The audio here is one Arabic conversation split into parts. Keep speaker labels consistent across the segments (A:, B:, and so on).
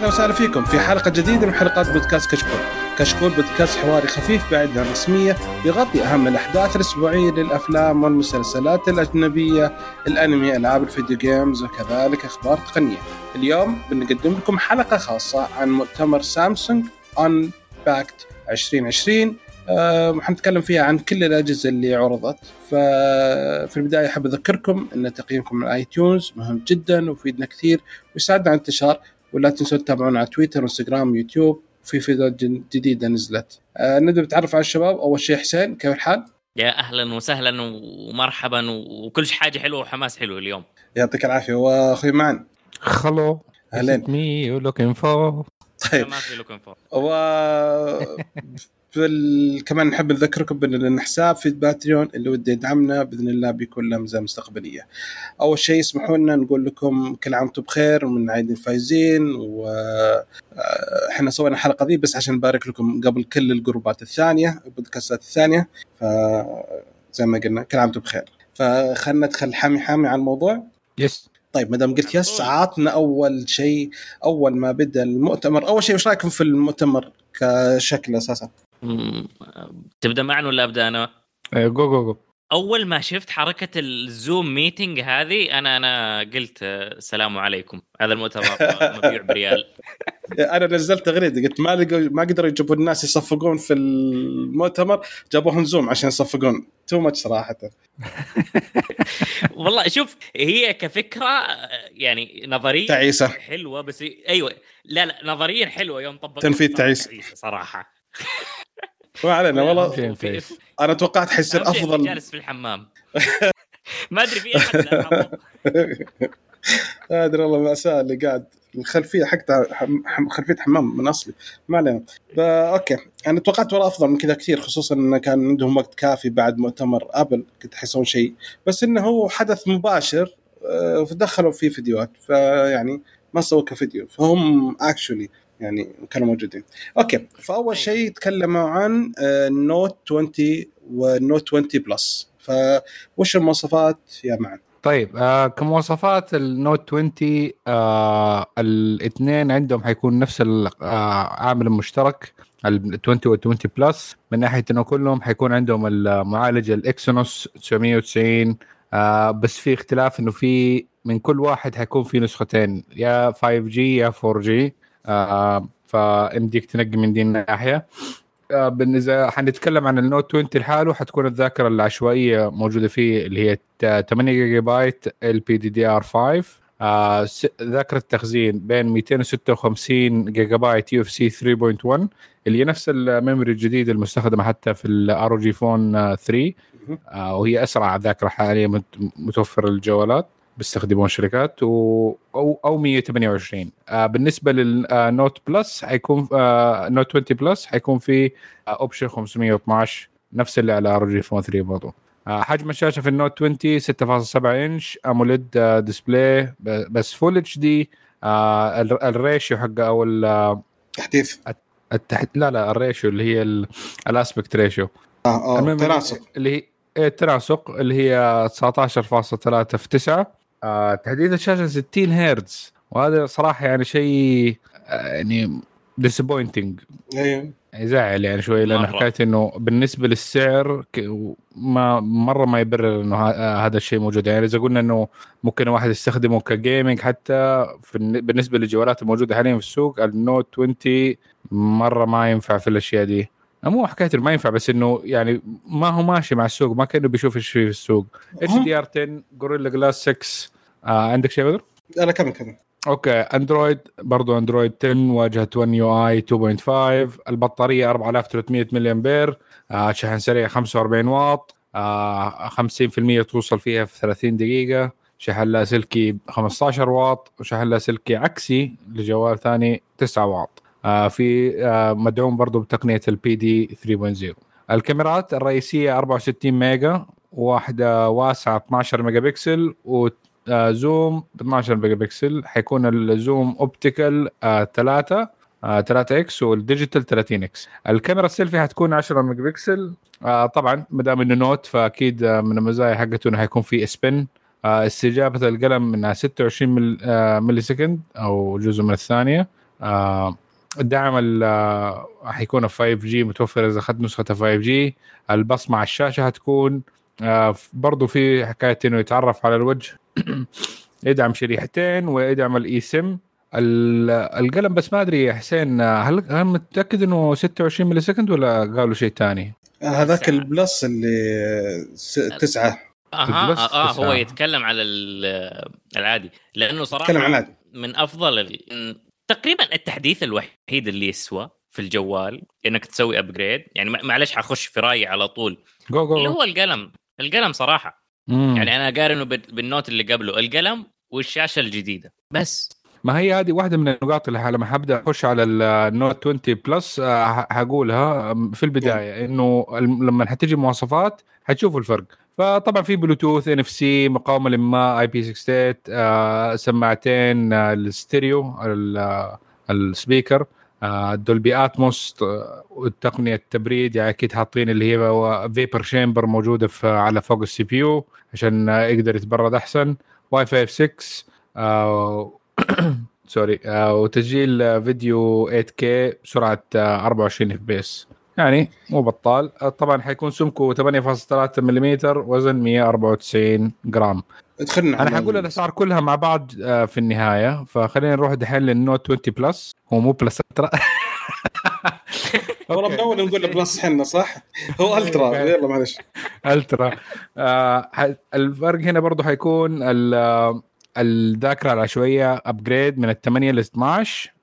A: أهلا وسهلا فيكم في حلقة جديدة من حلقات بودكاست كشكول. كشكول بودكاست حواري خفيف بعيد عن الرسمية يغطي أهم الأحداث الأسبوعية للأفلام والمسلسلات الأجنبية، الأنمي، ألعاب ال video games وكذلك أخبار تقنية. اليوم بنقدم لكم حلقة خاصة عن مؤتمر سامسونج Unpacked 2020 أه حنتكلم فيها عن كل الأجهزة اللي عرضت ففي البداية احب أذكركم أن تقييمكم من iTunes مهم جدا ويفيدنا كثير ويساعدنا على الانتشار ولا تنسوا تتابعونا على تويتر وانستغرام ويوتيوب وفي فيديوهات جديدة نزلت. أه نبدأ نتعرف على الشباب. أول شيء حسين كيف الحال؟
B: يا أهلا وسهلا ومرحبا وكل حاجة حلوة وحماس حلو اليوم.
A: يعطيك العافية. وأخوي معن.
C: خلو
A: أهلين.
C: مي يو لوكينج فور
A: طيب.
B: ما في لوكن فور.
A: و. كمان نحب نذكركم بأن حساب في باتريون اللي ودي يدعمنا بإذن الله بيكون له ميزه مستقبلية. أول شيء اسمحوا لنا نقول لكم كل عام وأنتم بخير ومن عيد الفايزين وإحنا سوينا الحلقة دي بس عشان نبارك لكم قبل كل الجروبات الثانية البودكاستات الثانية ف زي ما قلنا كل عام وأنتم بخير. فخلنا ندخل حامي حامي على الموضوع.
C: yes
A: طيب ما دام قلت yes عطنا أول شيء أول ما بدأ المؤتمر أول شيء وش رأيكم في المؤتمر كشكل
B: أساسا؟ تبدأ معنا ولا أبدأ أنا؟
C: جو جو جو
B: أول ما شفت حركة ال Zoom meeting هذه أنا أنا قلت آه، السلام عليكم. هذا المؤتمر مبيوع بريال.
A: أنا نزلت تغريده قلت ما لقوا ما قدروا يجيبوا الناس يصفقون في المؤتمر جابوهم Zoom عشان يصفقون. too much صراحة.
B: والله شوف هي كفكرة آه، يعني نظريا
A: تعيسة.
B: حلوة بس أيوه. لا لا نظريا حلوة يوم طبقت
A: تنفيذ تعيس.
B: صراحة.
A: ما علينا والله. أنا توقعت حيصير أفضل.
B: جالس في الحمام. ما أدري في أحد.
A: ما أدري والله مأساة اللي قاعد. الخلفية حقتها حم... حم... خلفية حمام من أصلي. ما علينا. okay. أنا توقعت ورا أفضل من كذا كثير خصوصا انه كان عندهم وقت كافي بعد مؤتمر Apple. كنت حيسوون شيء. بس إنه هو حدث مباشر آه، فدخلوا فيه فيديوهات. فيعني ما سووا كفيديو. فهم actually يعني كانوا موجودين. okay فأول شيء تكلموا عن آه، Note 20 وال Note 20 Plus فوش المواصفات؟ يا معن
C: طيب آه كمواصفات ال Note 20 آه الاثنين عندهم حيكون نفس العامل المشترك ال 20 وال 20 Plus من ناحية إنه كلهم حيكون عندهم المعالج ال Exynos 990 آه بس في اختلاف إنه في من كل واحد حيكون في نسختين يا 5G يا 4G آه فيمديك تنقي من دي الناحية. آه، بالنسبة حنتكلم عن ال Note 20 لحاله حتكون الذاكرة العشوائية موجودة فيه اللي هي تا- 8 جيجا بايت ال بي دي دي ار 5 آه، ذاكرة تخزين بين 256 جيجا بايت UFS 3.1 اللي هي نفس ال memory الجديد المستخدمة حتى في ال ROG Phone آه، 3 آه، وهي أسرع ذاكرة حاليا مت- متوفرة للجوالات. بيستخدمون الشركات و... أو أو 128 آه بالنسبة لل Note Plus حيكون آه Note 20 Plus حيكون في option 512 نفس اللي على ROG Phone 3 برضو. آه حجم الشاشة في ال Note 20 6.7 انش AMOLED آه display بس full HD آه ال- ال ratio حقه أو ال-
A: تحديث
C: التح... لا لا ال ratio اللي هي ال- ال aspect
A: ratio آه آه
C: المهم
A: تناسق
C: اللي هي إيه، التناسق اللي هي 19.3 في 9 آه تحديث الشاشه 60 هرتز. وهذا صراحة يعني شيء آه يعني disappointing
A: أيوه
C: يزعل يعني شوي
B: لأن.
C: حكاية إنه بالنسبة للسعر ك- ما مرة ما يبرر إنه آه، هذا الشيء موجود. يعني إذا قلنا إنه ممكن واحد يستخدمه ك gaming حتى بالنسبة للجوالات الموجودة حاليا في السوق ال Note 20 مرة ما ينفع في الأشياء دي. مو حكاية ما ينفع بس إنه يعني ما هو ماشي مع السوق ما كأنه بيشوف إيش في السوق. HDR 10 Gorilla Glass 6 آه عندك شيء بدر؟
A: أنا كمل كمل.
C: okay Android برضو Android 10 واجهة 1 UI 2.5 البطارية 4300 ملي امبير آه شحن سريع 45 واط. آه 50% توصل فيها في 30 دقيقة. شحن لاسلكي 15 واط. وشحن لاسلكي عكسي لجوال ثاني 9 واط. في آه مدعوم برضو بتقنية ال PD 3.0 الكاميرات الرئيسية 64 ميجا واحدة واسعة 12 ميجا بكسل و آه zoom ب 12 ميجا بكسل. حيكون ال zoom optical 3 3 x وال digital 30 x. الكاميرا السيلفي حتكون 10 ميجا بكسل. آه طبعا ما دام إنه Note فأكيد آه من المزايا حقته إنه حيكون في S Pen آه استجابة القلم منها 26 مل... آه millisecond أو جزء من الثانية. آه الدعم ال- آه، حيكون 5G متوفر إذا أخذت نسخة 5G البصمه على الشاشة حتكون آه برضو في حكاية إنه يتعرف على الوجه يدعم شريحتين ويدعم الاي سم ال- القلم بس ما أدري يا حسين آه، هل هل متأكد إنه 26 millisecond ولا قالوا شيء ثاني؟
A: هذاك.
B: ال
A: Plus اللي س... تسعة
C: أها
B: آه, آه هو. يتكلم على ال- العادي لأنه صراحة
A: تكلم عن عادي
B: من أفضل. تقريبا التحديث الوحيد اللي يسوى في الجوال إنك تسوي upgrade يعني مع- معلش حخش في رأيي على طول.
C: جو جو
B: اللي هو القلم. القلم صراحة.
C: مم.
B: يعني أنا قارنه بال- بال Note اللي قبله. القلم والشاشة الجديدة. بس.
C: ما هي هذه واحدة من النقاط اللي لما حبدأ أخش على ال Note 20 Plus آه، حقولها في البداية إنه لما حتجي مواصفات حتشوفوا الفرق. فطبعا في بلوتوث NFC مقاومة لما IP68 آه، سماعتين آه، الستيريو ال- آه، ال speaker آه، Dolby Atmos وتقنيه التبريد يعني أكيد حاطين اللي هي vapor chamber موجودة في على فوق ال CPU عشان يقدر يتبرد أحسن. واي فاي 6 آه، sorry وتسجيل فيديو 8K بسرعة آه، 24 FPS يعني مو بطال. آه، طبعا حيكون سمكه 8.3 ملم وزن 194 جرام.
A: ادخلنا أنا
C: حقول
A: ال-
C: الأسعار كلها مع بعض آه، في النهاية فخلينا نروح دحين لل Note 20 Plus هو مو Plus ترى
A: والله من اول نقول Plus حنا صح؟ هو Ultra يلا معلش.
C: Ultra آه ح- الفرق هنا برضه حيكون ال- الذاكرة العشوائية upgrade من ال 8 ل 12 آه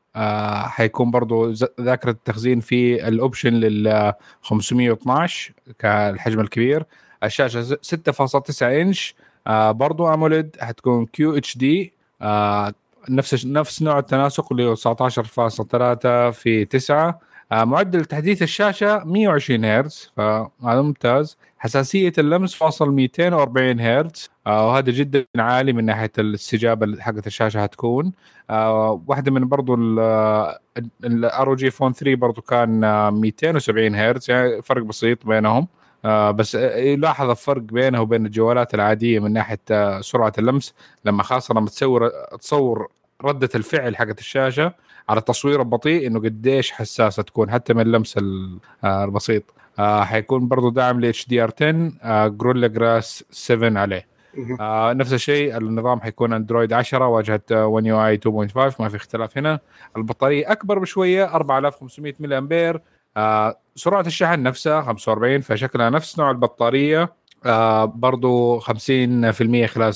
C: حيكون برضه ز- ذاكرة التخزين في ال option لل 512 كالحجم الكبير. الشاشة ز- 6.9 إنش. آه برضه AMOLED حتكون QHD نفس نفس نوع التناسق اللي هو 19.3 في 9 آه، معدل تحديث الشاشة 120 هرتز فهذا ممتاز. حساسية اللمس فاصل 240 هرتز آه، وهذا جدا عالي من ناحية الاستجابة حقت الشاشة هتكون آه، واحدة من برضو ال ROG Phone 3 برضو كان آه، 270 هرتز يعني فرق بسيط بينهم. آه بس آه، يلاحظ الفرق بينه وبين الجوالات العادية من ناحية آه سرعة اللمس. لما خاصة لما تصور تصور ردة الفعل حقت الشاشة على التصوير البطيء إنه قديش حساسة تكون حتى من اللمس ال- آه، البسيط. آه حيكون برضو داعم ل HDR 10 آه Gorilla Glass 7 عليه. آه نفس الشيء النظام حيكون أندرويد 10 واجهة One UI 2.5 ما في اختلاف هنا. البطارية أكبر بشوية 4500 ملي أمبير. آه سرعة الشحن نفسها 45 فشكلها نفس نوع البطارية. آه برضو 50% خلال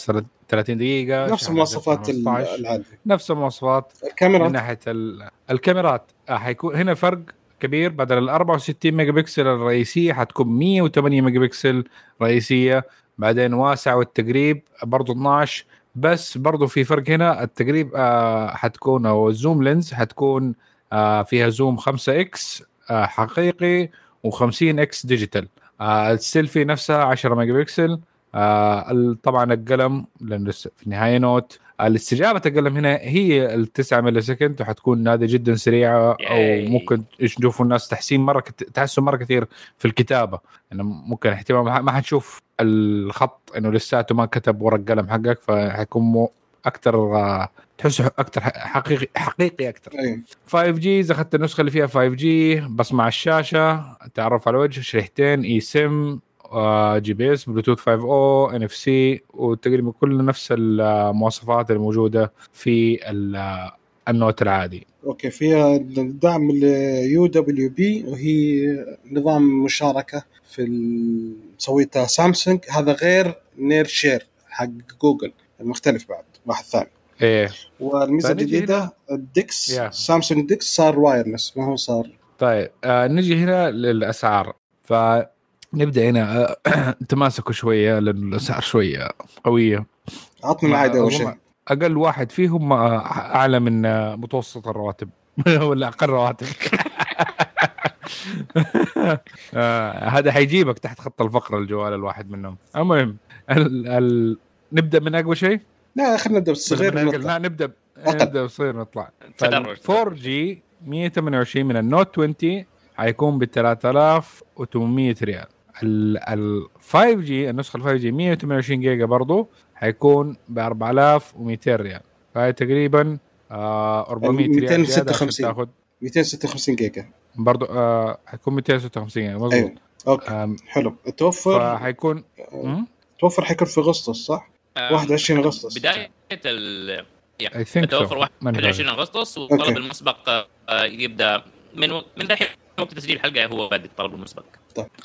C: 30 دقيقة
A: نفس المواصفات
C: 15.
A: العادية
C: نفس المواصفات من
A: الكاميرا
C: ناحية ال- الكاميرات. آه، حيكون هنا فرق كبير بدل ال 64 ميجا بكسل الرئيسية حتكون 108 ميجا بكسل رئيسية. بعدين واسع والتقريب برضو 12 بس برضو في فرق هنا التقريب آه حتكون أو ال zoom lens حتكون آه فيها zoom 5 X آه حقيقي و50 X digital. آه السيلفي نفسها 10 ميجا بكسل آه طبعا القلم لأنه في النهاية Note. الاستجابة القلم هنا هي ال 9 millisecond وحتكون هذه جدا سريعة
B: أو.
C: ممكن يشوفوا الناس تحسين مرة كت... تحسن مرة كثير في الكتابة. انه ممكن احتمال ما- حتشوف الخط إنه لساته ما كتب ورا القلم حقك فحيكون أكثر آه، تحسه أكثر حقيقي حقيقي أكثر
A: اي
C: 5G إذا أخذت النسخة اللي فيها 5G بصمه على الشاشة تعرف على الوجه شريحتين اي سم جي بي اس بلوتوث 5 أو ان اف سي وتقريبا كل نفس المواصفات الموجودة في ال- ال Note العادي.
A: Okay فيها الدعم ال UWB وهي نظام مشاركة في سويتها سامسونج هذا غير Nearby Share حق جوجل المختلف بعد. واحد ثاني.
C: إيه.
A: والميزة
C: الجديدة
A: ال DeX
C: يا.
A: سامسونج DeX صار wireless ما هو صار.
C: طيب آه نجي هنا للأسعار. فنبدأ هنا. آه تماسكوا شوية لأن الأسعار شوية قوية.
A: عطنا العاده اول شيء.
C: أقل واحد فيهم آه، أعلى من آه، متوسط الرواتب. ولا أقل رواتب. آه هذا حيجيبك تحت خط الفقر الجوال الواحد منهم. المهم ال... ال... نبدأ من أقوى شيء.
A: لا خلينا نبدأ بالصغير.
C: لا نبدأ
A: أقل.
C: نبدأ بصير نطلع
B: تدرج.
C: 4 جي 128 من النوت 20 حيكون ب 3800 ريال ال ال 5 جي النسخة ال 5 جي 128 جيجا برضو حيكون ب 4200 ريال فهي تقريبا آه 400 ريال زيادة عشان
A: 256.
C: تاخذ
A: 256 جيجا
C: برضو آه حيكون 256 يعني مضبوط
A: أيوه
C: okay
A: حلو توفر
C: فحيكون مم؟
A: توفر حيكون في أغسطس صح؟
B: آه،
A: 21 أغسطس.
B: بداية ال
C: so. ماني
B: 21 أغسطس
A: okay.
B: والطلب المسبق آه، يبدأ من و- من الحين وقت تسجيل الحلقة هو بادئ الطلب المسبق.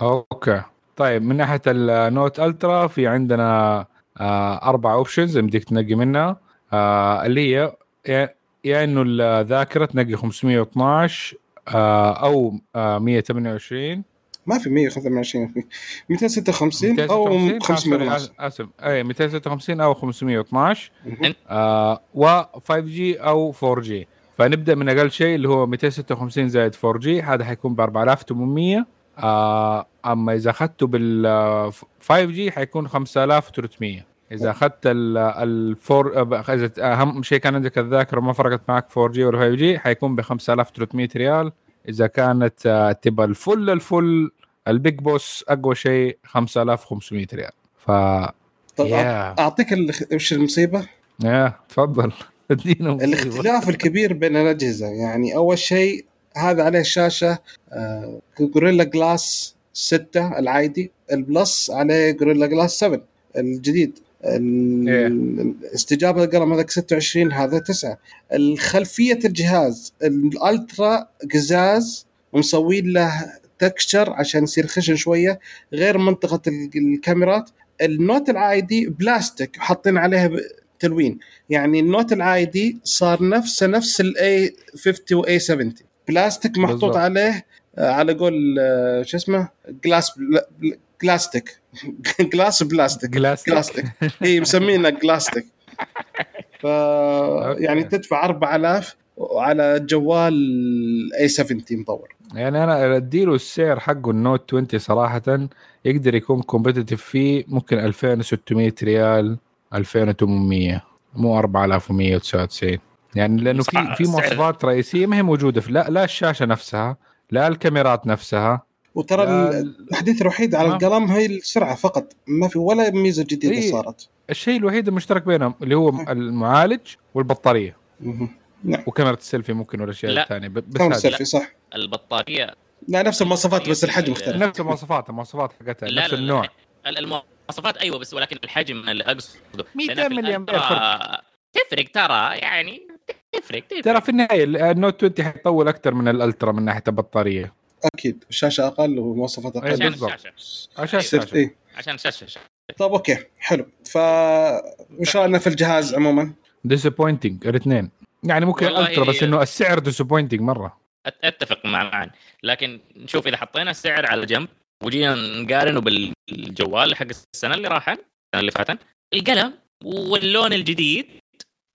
C: Okay. طيب من ناحية ال Note Ultra في عندنا آه أربع options بدك تنقي منها. آه اللي هي يا- يا إنه الذاكرة تنقي 512 آه أو آه 128
A: ما في 125 في 256 أو
C: 256
A: 500
C: آه، آسف. اي 256 أو 512
A: مهم.
C: آه و 5 جي أو 4 جي فنبدأ من أقل شيء اللي هو 256 زائد 4G هذا حيكون ب 4800 آه أما إذا أخذته بال 5G حيكون 5300 إذا أخذت ال ال 4 إذا أهم شيء كان عندك الذاكرة ما فرقت معك 4 جي ولا 5 جي حيكون ب 5300 ريال. إذا كانت آه، تبغى ال full ال full ال big boss أقوى شيء 5500 ريال. ف
A: طب
C: يا
A: أعطيك وش المصيبة؟
C: يا تفضل. ادينا.
A: الاختلاف الكبير بين الأجهزة. يعني أول شيء هذا عليه شاشة آه، Gorilla Glass 6 العادي بلس عليه Gorilla Glass 7 الجديد.
C: إيه.
A: الاستجابة القلم هذاك 26 هذا 9 الخلفية الجهاز ال Ultra قزاز ومسوين له texture عشان يصير خشن شوية غير منطقة ال- الكاميرات. ال Note العادي بلاستيك حاطين عليها تلوين. يعني ال Note العادي صار نفسه نفس ال A50 و A70 بلاستيك محطوط
C: بالضبط.
A: عليه آه، على قول آه، شو اسمه؟ glass glasstic glass plastic
C: glasstic
A: glasstic هي مسمينه glasstic ف يعني تدفع 4000 على جوال A70 مطور.
C: يعني أنا أديله السعر حقه ال Note 20 صراحة يقدر يكون competitive فيه ممكن 2600 ريال 2800 مو 4199 يعني لأنه في في. مواصفات رئيسية ما هي موجودة في لا لا الشاشة نفسها لا الكاميرات نفسها
A: وترى التحديث الوحيد على القلم هي السرعة فقط ما في ولا ميزة جديدة
C: إيه.
A: صارت.
C: الشيء الوحيد المشترك بينهم اللي هو المعالج
A: والبطارية. نعم.
C: وكاميرا السيلفي ممكن والاشياء
B: لا.
C: الثانية بس هذه
A: السيلفي صح.
B: البطارية.
A: لا نفس المواصفات بس الحجم مختلف.
C: نفس المواصفات المواصفات حقتها نفس النوع.
B: المواصفات أيوه بس ولكن الحجم اللي أقصده.
C: 200
B: لأن في
C: ملي
B: تفرق ترى يعني تفرق تفرق.
C: ترى في النهاية ال Note 20 حيطول أكثر من ال Ultra من ناحية البطارية.
A: أكيد الشاشة أقل ومواصفات أقل
B: عشان. الشاشة
C: عشان الشاشة.
A: إيه.
B: عشان الشاشة.
A: طيب okay حلو ف وش راينا في الجهاز عموما؟
C: disappointing الاثنين يعني ممكن
B: ال
C: Ultra بس إنه السعر disappointing
B: مرة أتفق مع معن لكن نشوف إذا حطينا السعر على جنب وجينا نقارنه بالجوال حق السنة اللي راحت السنة اللي فاتت القلم واللون الجديد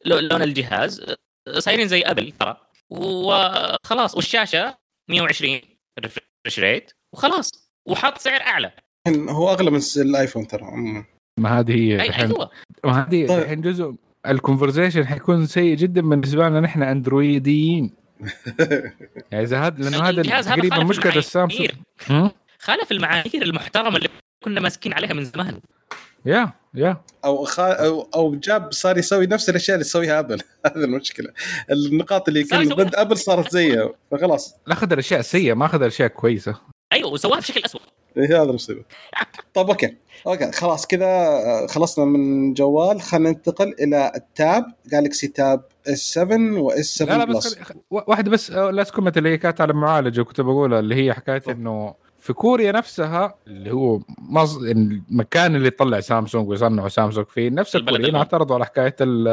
B: لو- لون الجهاز صايرين زي أبل ترى وخلاص والشاشة 120 refresh rate وخلاص وحط سعر أعلى.
A: هو أغلى من الآيفون ترى
C: ما هذه هي الحين.
B: أيوه
C: ما هذه
A: طيب.
C: الحين جزء ال conversation حيكون سيء جدا بالنسبة لنا نحن اندرويديين يعني إذا هذا لأنه هذا
B: الجهاز هذا
C: تقريبا
B: خالف
C: مشكلة السامسونج؟
B: خالف المعايير المحترمة اللي كنا ماسكين عليها من زمان.
C: yeah yeah
A: أو خا... أو أو جاب صار يسوي نفس الأشياء اللي تسويها ابل هذه المشكلة. النقاط اللي
B: صار
A: كان
B: يسويها.
A: ضد ابل صارت زيها. فخلاص.
C: لا اخذ الأشياء سيئه ما اخذ الأشياء كويسه
B: أيوه وسواها بشكل اسوء
A: إيه هذا المصيبة. طيب okay. okay خلاص كذا آه، خلصنا من جوال. خلينا ننتقل إلى التاب Galaxy Tab S 7 و S 7
C: لا لا بس خلي- واحدة بس آه، last comment اللي هي كانت على المعالجه كنت بقولها اللي هي حكاية إنه في كوريا نفسها اللي هو مص... المكان اللي طلع سامسونج ويصنعوا سامسونج فيه نفس الكوريين. اعترضوا على حكاية ال...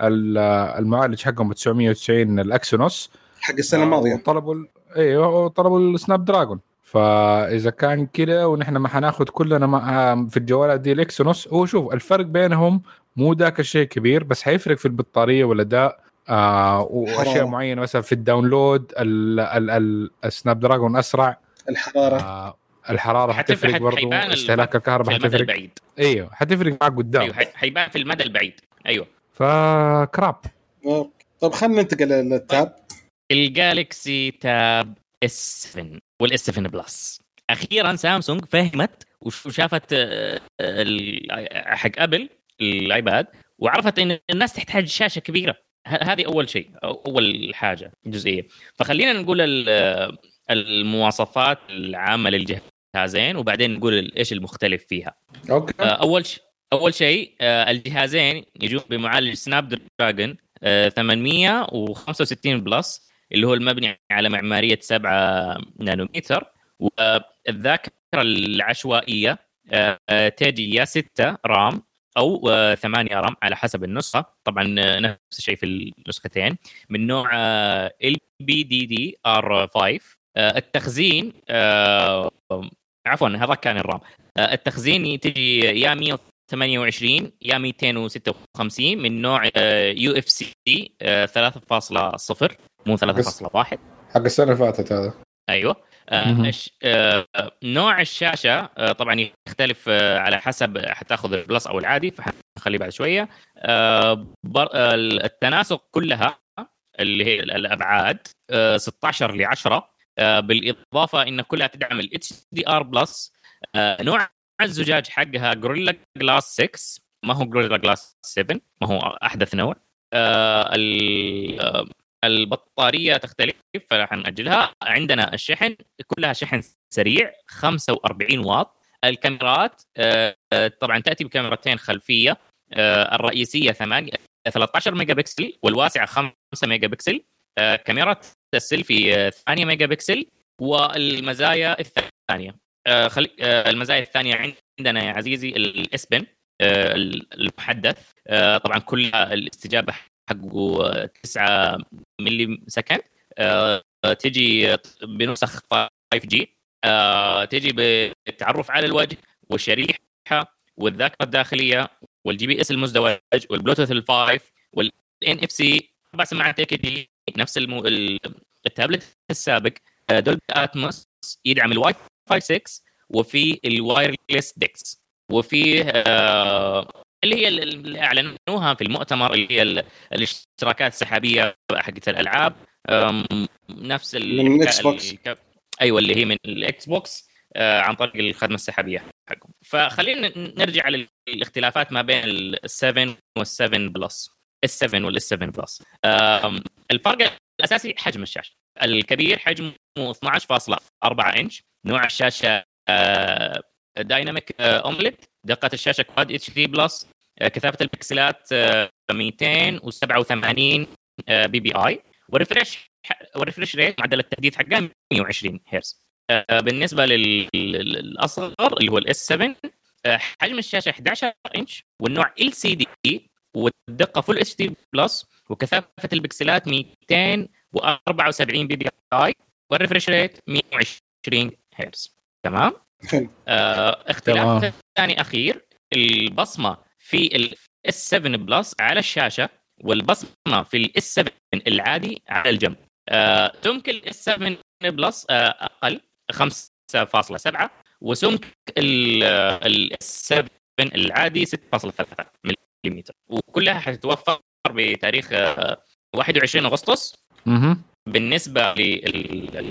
C: ال... المعالج حقهم 990 ال Exynos
A: حق السنة الماضية.
C: وطلبوا ال... أيوه طلبوا ال Snapdragon. فإذا كان كذا ونحن ما حناخذ كلنا مع في الجوالات دي ال Exynos هو شوف الفرق بينهم مو ذاك الشيء كبير بس حيفرق في البطارية والأداء آه
A: وأشياء.
C: معينة. مثلا في ال download ال... ال... ال... ال Snapdragon أسرع.
A: الحرارة.
C: آه الحرارة
B: حتفرق-
C: برضه استهلاك
B: في
C: الكهرباء
B: المدى
C: حتفرق.
B: البعيد.
C: أيوه حتفرق معك قدام.
B: أيوه حي- حيبان في المدى البعيد. أيوه.
C: ف
A: crap. طيب خلينا ننتقل لل
B: Tab ال Galaxy Tab S 7 وال S 7 Plus أخيرا سامسونج فهمت وش- وشافت آه، ال- حق أبل ال iPad وعرفت إن الناس تحتاج شاشة كبيرة. ه- هذه أول شيء أو- أول حاجة جزئية. فخلينا نقول ال- المواصفات العامة للجهازين وبعدين نقول إيش المختلف فيها.
C: okay.
B: آه، أول ش... أول شيء آه، الجهازين يجون بمعالج Snapdragon آه، 865 Plus اللي هو المبني على معمارية 7 نانومتر والذاكرة العشوائية آه، تجي يا 6 RAM أو 8 RAM على حسب النسخة. طبعا نفس الشيء في النسختين. من نوع ال بي دي دي ار 5 التخزين آه، عفوا هذا كان ال RAM. آه، التخزين تجي يا 128 يا 256 من نوع UFS 3.0 مو 3.1
C: حق السنة اللي فاتت هذا.
B: أيوه. آه، آه، نوع الشاشة آه، طبعا يختلف آه، على حسب حتاخذ ال Plus أو العادي فحنخليه بعد شوية. آه، بر- آه، التناسق كلها اللي هي الأبعاد آه، 16 ل 10 آه، بالإضافة إن كلها تدعم ال HDR plus نوع الزجاج حقها Gorilla Glass 6 ما هو Gorilla Glass 7 ما هو أحدث نوع آه، آه، البطارية تختلف فراح نأجلها. عندنا الشحن كلها شحن سريع 45 واط. الكاميرات آه، آه، طبعا تأتي بكاميرتين خلفية آه، الرئيسية 8 13 ميجا بكسل والواسعة 5 ميجا بكسل آه، كاميرا السيلفي آه، 8 ميجا بكسل والمزايا الثانية. آه، خلي آه، المزايا الثانية عندنا يا عزيزي ال S Pen المحدث. آه، طبعا كلها الاستجابة حقه آه، 9 millisecond. تجي بنسخ 5 G تجي بالتعرف على الوجه والشريحة والذاكرة الداخلية وال GPS المزدوج والبلوتوث ال five وال NFC. أربع سماعات AKG نفس المو... ال- التابلت السابق Dolby Atmos يدعم الواي فاي 6 وفي ال wireless DeX وفي آه، اللي هي اللي أعلنوها في المؤتمر اللي هي ال- الاشتراكات السحابية حقت الألعاب نفس
A: من ال
B: Xbox. أيوه اللي هي من ال Xbox آه، عن طريق الخدمة السحابية حقهم فخلينا نرجع على الاختلافات ما بين ال7 وال7 Plus ال7 وال7 Plus آم، الفرق الأساسي حجم الشاشة. الكبير حجمه 12.4 انش نوع الشاشة آه، dynamic آه، AMOLED دقة الشاشة Quad HD plus آه، كثافة البكسلات آه، 287 آه، PPI وال refresh وال refresh rate معدل التحديث حقها 120 هرتز آه، بالنسبة لل- لل- للأصغر اللي هو ال S 7 آه، حجم الشاشة 11 انش والنوع LCD والدقة Full HD plus وكثافة البكسلات 274 PPI وال refresh rate 120 هرتز تمام. آه اختلاف. ثاني أخير البصمة في ال S 7 Plus على الشاشة والبصمة في ال S 7 العادي على الجنب آه سمك ال S 7 Plus آه أقل 5.7 وسمك ال S 7 العادي 6.3 ملم وكلها حتتوفر بتاريخ آه 21 أغسطس.
C: أها
B: بالنسبة لل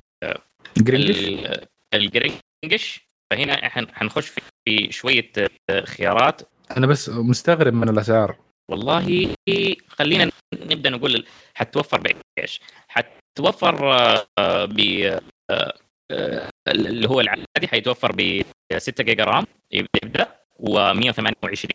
C: جرينجش
B: ال- الجرينجش فهنا حن- حنخش في- شوية آه، خيارات.
C: أنا بس مستغرب من الأسعار.
B: والله خلينا نبدأ نقول حتوفر بإيش؟ حتوفر آه، آه، ب آه، آه، اللي هو العادي حيتوفر ب 6 جيجا رام يبدأ و128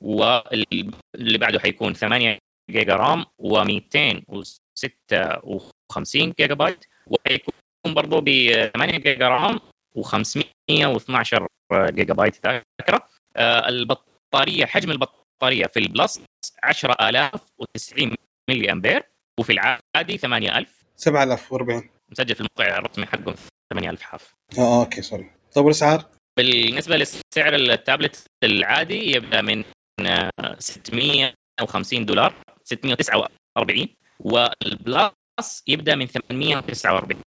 B: واللي بعده حيكون 8 جيجا رام و256 جيجا بايت وحيكون برضه ب 8 جيجا رام و512 جيجا بايت ذاكرة. آه، البطارية حجم البطارية في ال Plus 10090 ملي امبير وفي العادي 8000
A: 7040
B: مسجل في الموقع الرسمي حقهم 8000 حاف
A: آه أوكي sorry طيب والأسعار؟
B: بالنسبة لسعر التابلت العادي يبدأ من آه، 650 دولار 649 وال Plus يبدأ من 849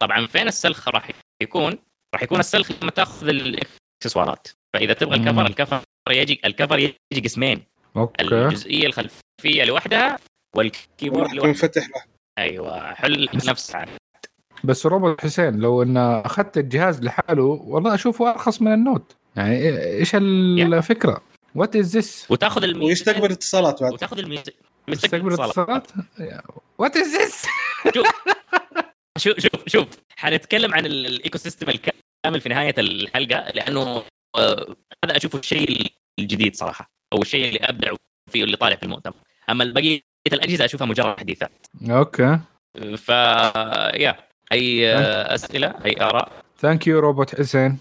B: طبعا فين السلخ راح يكون؟ راح يكون السلخ لما تأخذ الاكسسوارات فإذا تبغى. الكفر الكفر يجي الكفر يجي قسمين
C: أوكي
B: الجزئية الخلفية لوحدها وال keyboard
A: راح
B: لوحده
A: ينفتح له
B: أيوه حل نفس.
C: بس روبوت حسين لو إن أخذت الجهاز لحاله والله أشوفه أرخص من ال Note. يعني إيه- إيش الفكرة؟ وات از ذس؟
B: وتاخذ الميزه
A: ويستقبل اتصالات بعد.
B: وتاخذ الميزه
C: مستقبل اتصالات. What is this
B: شوف. شوف شوف حنتكلم عن ال ecosystem الكامل في نهاية الحلقة لأنه آه، هذا أشوفه الشيء الجديد صراحة أو الشيء اللي ابدعوا فيه اللي طالع في المؤتمر. أما بقية الأجهزة أشوفها مجرد تحديثات
C: أوكي
B: ف يا أي أسئلة؟ أي آراء؟
C: ثانك يو روبوت حسين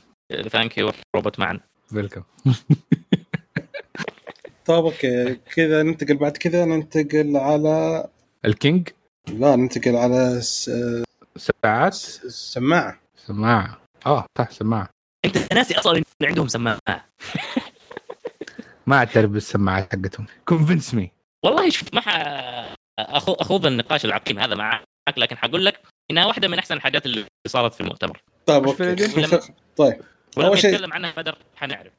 B: Thank you روبوت معا
C: welcome
A: طيب أوكي. كذا ننتقل بعد كذا ننتقل على
C: الكينج؟
A: لا ننتقل على س...
C: ساعات
A: السماعه
C: سماعة. آه صح سماعة.
B: أنت ناسي أصلا إن عندهم سماعة.
C: ما أعترف بالسماعات حقتهم. Convince me
B: والله شوف ما ح... أخوض النقاش العقيم هذا معك لكن حقول لك إنها واحدة من أحسن الحاجات اللي صارت في المؤتمر.
A: طيب
B: أوكي؟
A: طيب. أول شيء-
B: نتكلم عنها بدر حنعرف.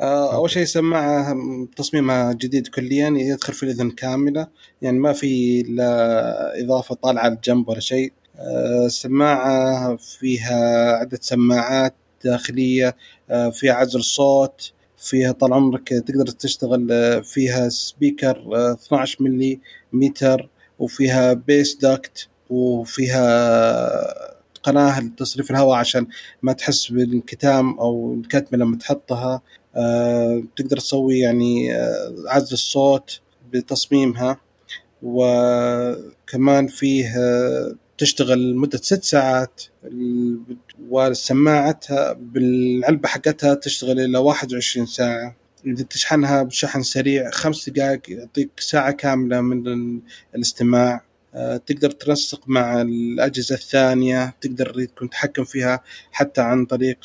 A: آه، أول شيء سماعه تصميمها جديد كليا يدخل في الإذن كاملة. يعني ما في لا إضافة طالعة على الجنب ولا شيء. آه، السماعه فيها عدة سماعات داخلية آه، فيها عزل صوت فيها طال عمرك تقدر تشتغل آه، فيها سبيكر آه، 12 ملي متر. وفيها bass duct وفيها قناة لتصريف الهواء عشان ما تحس بالانكتام أو الكتمة لما تحطها. آه، تقدر تسوي يعني آه، عزل الصوت بتصميمها. وكمان فيه آه، تشتغل لمدة ست ساعات ال- وسماعتها بالعلبة حقتها تشتغل إلى 21 ساعة. إذا تشحنها بشحن سريع خمس دقائق يعطيك ساعة كاملة من ال- الاستماع. آه، تقدر تنسق مع الأجهزة الثانية تقدر تكون تحكم فيها حتى عن طريق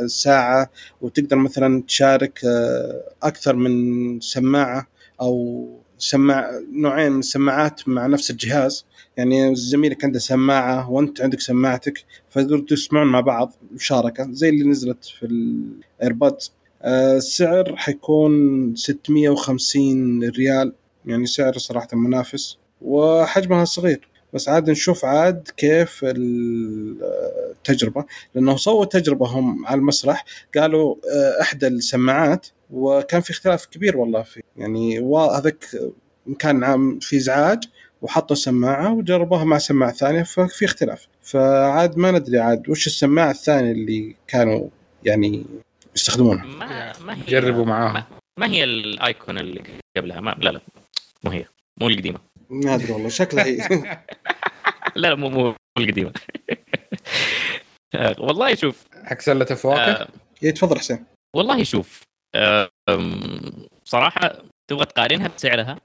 A: الساعة. وتقدر مثلا تشارك آه، أكثر من سماعة أو سماع نوعين من السماعات مع نفس الجهاز. يعني زميلك عنده سماعة وأنت عندك سماعتك فتقدروا تسمعون مع بعض مشاركة زي اللي نزلت في الإيربودز آه، السعر حيكون 650 ريال يعني سعر صراحة منافس وحجمها صغير. بس عاد نشوف عاد كيف ال- التجربة لأنه سووا تجربة هم على المسرح قالوا آه، إحدى السماعات وكان في اختلاف كبير والله في يعني هذاك كان عام في إزعاج وحطوا سماعة وجربوها مع سماعة ثانية ففي اختلاف. فعاد ما ندري عاد وش السماعة الثانية اللي كانوا يعني يستخدمونها.
B: ما ما هي
C: جربوا معاهم.
B: ما, ما هي الايكون اللي قبلها؟ ما لا لا. مو هي. مو القديمة.
A: ما أدري والله شكلها هي.
B: لا لا مو مو القديمة. والله شوف
C: حق سله فواكه
B: آه،
A: إيه، تفضل حسين.
B: والله شوف صراحة تبغى تقارنها بسعرها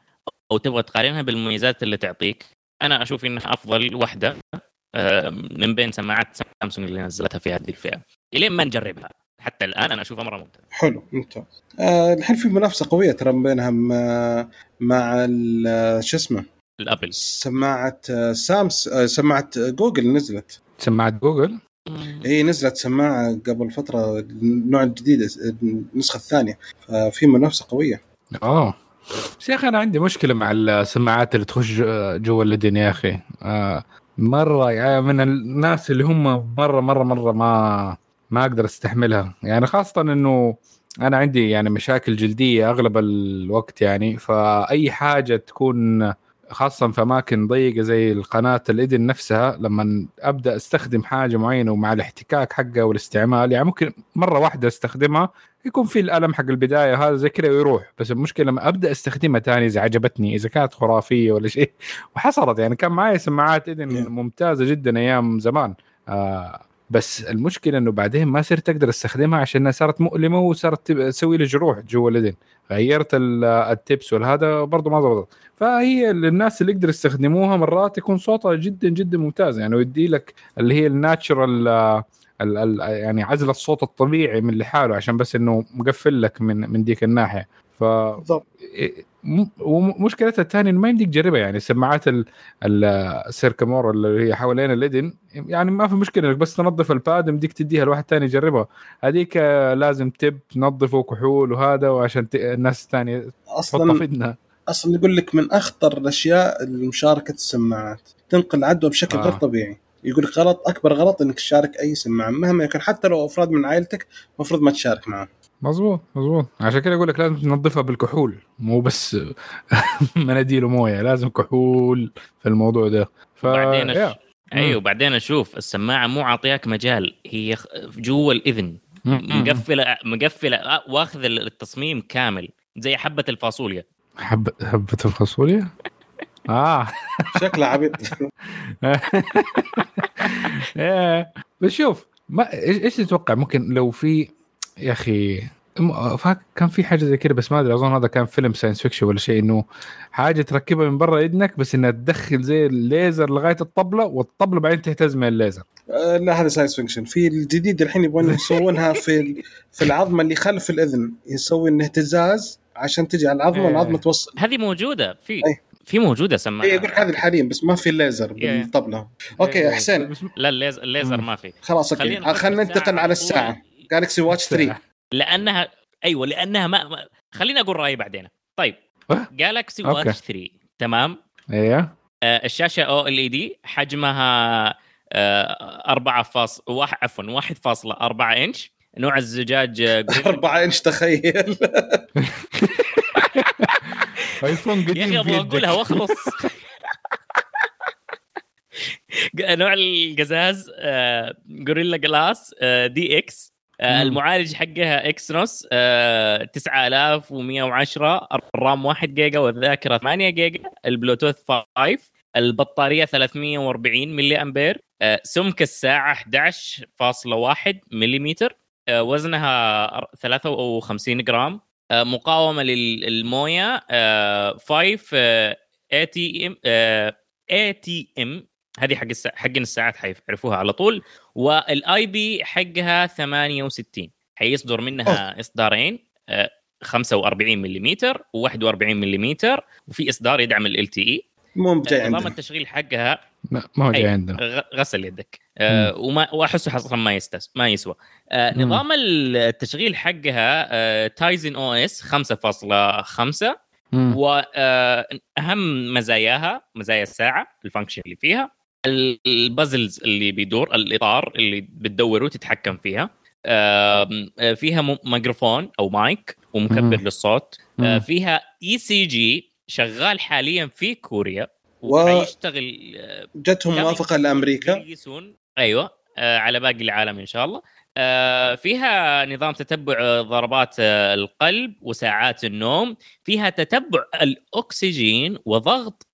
B: أو تبغى تقارنها بالمميزات اللي تعطيك أنا أشوف إنها أفضل واحدة من بين سماعات سامسونج اللي نزلتها في هذه الفئة. إلين ما نجربها. حتى الآن أنا أشوفها مرة ممتازة.
A: حلو ممتاز. آه الحين في منافسة قوية ترى بينها مع, مع ال- شو اسمه؟
B: الأبل.
A: سماعة آه، سامس آه، سماعة جوجل نزلت.
C: سماعة جوجل؟
A: هي نزلت سماعة قبل فترة النوع الجديد النسخة الثانية. ففي منافسة قوية.
C: آه. بس يا أخي أنا عندي مشكلة مع السماعات اللي تخش جو- جوا اليدين يا أخي. آه مرة يعني من الناس اللي هم مرة مرة مرة ما ما أقدر أستحملها. يعني خاصة إنه أنا عندي يعني مشاكل جلدية أغلب الوقت يعني فأي حاجة تكون خاصة في أماكن ضيقة زي القناة الإذن نفسها لما أبدأ أستخدم حاجة معينة ومع الاحتكاك حقها والاستعمال يعني ممكن مرة واحدة أستخدمها يكون في الألم حق البداية هذا زي كذا ويروح. بس المشكلة لما أبدأ أستخدمها تاني إذا عجبتني إذا كانت خرافية ولا شيء. وحصلت يعني كان معي سماعات اذن
A: Yeah.
C: ممتازة جدا أيام زمان. آه بس المشكلة إنه بعدين ما صرت أقدر أستخدمها عشان صارت مؤلمة وصارت تسوي لي جروح جوا الإذن. غيرت ال- التبس والهذا برضه ما ضبطت فهي للناس اللي يقدر يستخدموها مرات يكون صوتها جدا جدا ممتاز. يعني ويدي لك اللي هي الناتشرال ال ال يعني عزل الصوت الطبيعي من لحاله عشان بس إنه مقفل لك من من ديك الناحية. ف
A: بالضبط.
C: ومشكلتها الثانية إنه ما يمديك تجربها يعني سماعات ال- ال- السيركامور اللي هي حوالين الاذن يعني ما في مشكلة إنك بس تنظف الباد يمديك تديها لواحد ثاني يجربها. هذيك لازم تب تنظفه كحول وهذا وعشان الناس الثانية
A: أصلا
C: في اذنها
A: أصلا يقول لك من أخطر الأشياء مشاركه السماعات تنقل عدوى بشكل
C: آه.
A: غير طبيعي. يقول لك غلط أكبر غلط إنك تشارك أي سماعة مهما يكن حتى لو أفراد من عائلتك المفروض ما تشارك معهم
C: مظبوط مظبوط. عشان كده أقول لك لازم تنظفها بالكحول مو بس مناديل ومويه لازم كحول في الموضوع ده. ف...
B: بعدين. أش... أيوه بعدين أشوف السماعة مو عاطياك مجال هي خ- جوا
C: الإذن.
B: مقفلة مقفلة آه، واخذ التصميم كامل زي حبة الفاصوليا.
C: حبة حبة الفاصوليا؟ آه.
A: شكله عبيط.
C: إيه. بس شوف ما إيش تتوقع؟ ممكن لو في يا أخي كان في حاجة زي كده بس ما أدري أظن هذا كان فيلم science fiction ولا شيء إنه حاجة تركبها من برا اذنك بس إنها تدخل زي الليزر لغاية الطبلة والطبلة بعدين تهتز من الليزر
A: آه، لا هذا science fiction في الجديد الحين يبغون يسوونها في في العظمة اللي خلف الإذن يسوي إنه اهتزاز عشان تجي على العظمة
C: إيه.
A: والعظمه توصل
B: هذه موجودة في
A: أي.
B: في موجودة سماعة
A: اي يقول هذه الحاليا بس ما في الليزر
B: يا.
A: بالطبلة أوكي حسين
B: لا الليزر, الليزر. ما في
A: خلاص
B: أوكي
A: خلينا ننتقل
B: الساعة
A: على
B: الساعة.
A: جالكسي واتش 3
B: لانها أيوه لأنها ما, ما... خليني أقول رأيي بعدين. طيب؟ جالكسي. Watch 3 تمام؟
C: أيوه
B: آه، الشاشة OLED حجمها آه، 4 فاص واحد عفوا 1.4 إنش. نوع الزجاج آه، جريد-
A: 4 إنش تخيل.
C: ايفون
B: يا أخي
C: قديم
B: أبغى
C: أقولها
B: وأخلص. نوع القزاز آه، Gorilla Glass آه، DX آه،. المعالج حقها Exynos آه، 9110 الرام 1 جيجا والذاكرة 8 جيجا البلوتوث 5 البطارية 340 ملي امبير آه، سمك الساعة 11.1 ملم آه، وزنها أر- 53 جرام آه، مقاومة للموية 5 اي تي ام اي تي ام هذه حق السا... حقين الساعات حيعرفوها على طول. وال IP حقها 68 حيصدر منها إصدارين آه، 45 ملم و41 ملم وفي إصدار يدعم LTE
A: مو جاي
B: نظام
A: عندنا.
B: التشغيل حقها
C: ما هو جاي. عندنا.
B: غسل يدك. آه وما وأحسه أصلا ما يستس ما يسوى. آه
C: مم.
B: نظام التشغيل حقها آه Tizen OS 5.5
C: مم.
B: واهم مزاياها مزايا الساعة ال function اللي فيها. ال bezels اللي بيدور الإطار اللي بتدور وتتحكم فيها. آه، فيها ميكروفون أو مايك ومكبر
C: مم.
B: للصوت. آه،. فيها ECG شغال حاليا في كوريا وحيشتغل آه،
A: جتهم
B: قبل موافقة لأمريكا. أيوه على باقي العالم إن شاء الله. فيها نظام تتبع ضربات القلب وساعات النوم. فيها تتبع الأكسجين وضغط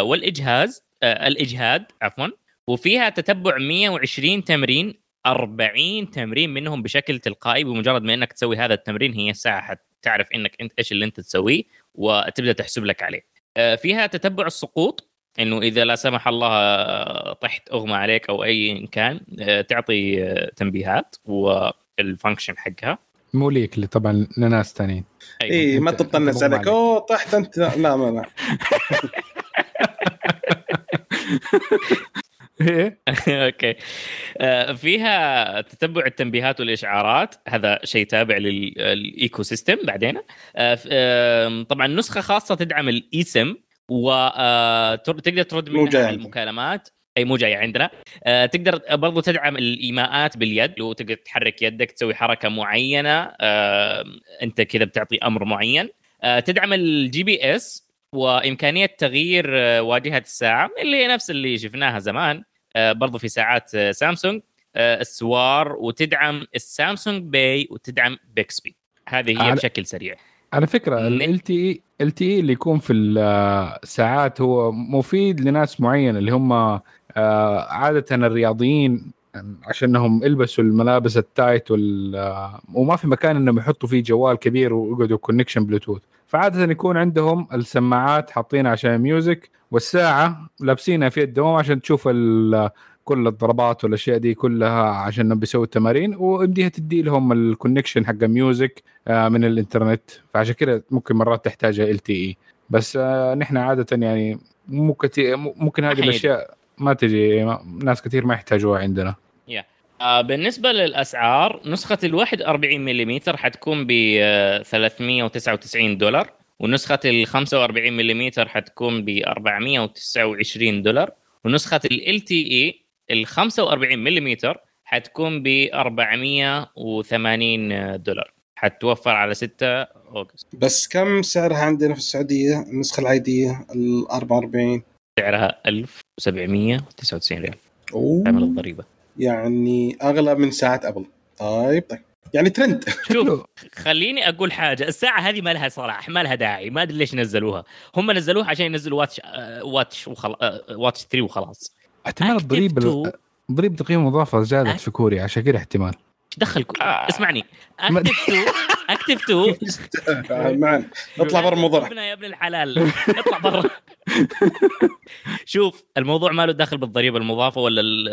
B: والإجهاز. الإجهاد عفوا. وفيها تتبع 120 تمرين 40 تمرين منهم بشكل تلقائي بمجرد ما إنك تسوي هذا التمرين هي الساعة حتعرف إنك أنت إيش اللي أنت تسويه وتبدأ تحسب لك عليه. آه، فيها تتبع السقوط إنه إذا لا سمح الله آه، طحت أغمى عليك أو أي كان آه، تعطي آه، تنبيهات والفانكشن حقها.
C: مو ليك اللي طبعا لناس ثانيين
B: أيوة.
A: اي ما
C: أنت-
A: تطنز
C: أنت مو
A: عليك. أوه طحت أنت. لا ما لا
C: إيه؟
B: okay. آه، فيها تتبع التنبيهات والإشعارات. هذا شيء تابع لل ecosystem بعدين. آه، طبعا نسخة خاصة تدعم الاي سم وتقدر ترد
A: مو جاي
B: منها. المكالمات. أي مو جاي عندنا. آه، تقدر برضو تدعم الإيماءات باليد. لو تقدر تحرك يدك تسوي حركة معينة. آه، أنت كذا بتعطي أمر معين. آه، تدعم ال GPS وإمكانية تغيير آه، واجهة الساعة اللي هي نفس اللي شفناها زمان آه، برضو في ساعات آه، سامسونج السوار وتدعم ال Samsung Pay وتدعم Bixby. هذه هي بشكل سريع.
C: على
B: فكرة
C: ال LTE اللي يكون في الساعات هو مفيد لناس معينة اللي هم عادة الرياضيين عشانهم يلبسوا الملابس ال tight وال آه، وما في مكان إنهم يحطوا فيه جوال كبير ويقعدوا connection بلوتوث فعادة يكون عندهم السماعات حاطينها عشان music والساعة لابسينها في يدهم عشان تشوف ال- كل الضربات والأشياء دي كلها عشان بيسووا التمارين ويمديها تدي لهم ال connection حق music آه، من الإنترنت. فعشان كده ممكن مرات تحتاجها LTE. بس آه، نحن عادة يعني مو كثير ممكن هذه. الأشياء ما تجي ناس كثير ما يحتاجوها عندنا.
B: آه، بالنسبة للأسعار نسخة ال 41 ملم حتكون ب 399 دولار ونسخة ال 45 ملم حتكون ب 429 دولار ونسخة ال تي إي ال 45 ملم حتكون ب 480 دولار. حتوفر على 6 أوغست.
A: بس كم سعرها عندنا في السعودية؟ النسخة العادية ال 44
B: سعرها 1799 ريال. أوه. الضريبة.
A: يعني أغلى من ساعة أبل. طيب طيب. يعني ترند
B: شوف خليني أقول حاجة. الساعة هذه ما لها صلاح ما لها داعي. ما أدري ليش نزلوها. هم نزلوها عشان ينزلوا watch آه، watch وخل... آه، watch 3 وخلاص.
C: احتمال
B: 2
C: ضريبه القيمه المضافه زادت في كوريا عشان كذا احتمال.
B: إيش دخل كو...
C: آه.
B: اسمعني.
C: ما-
B: Active 2 Active 2
A: معنا اطلع برا الموضوع.
B: يا ابن الحلال. اطلع برا. شوف الموضوع ما له دخل بالضريبة المضافة ولا ال-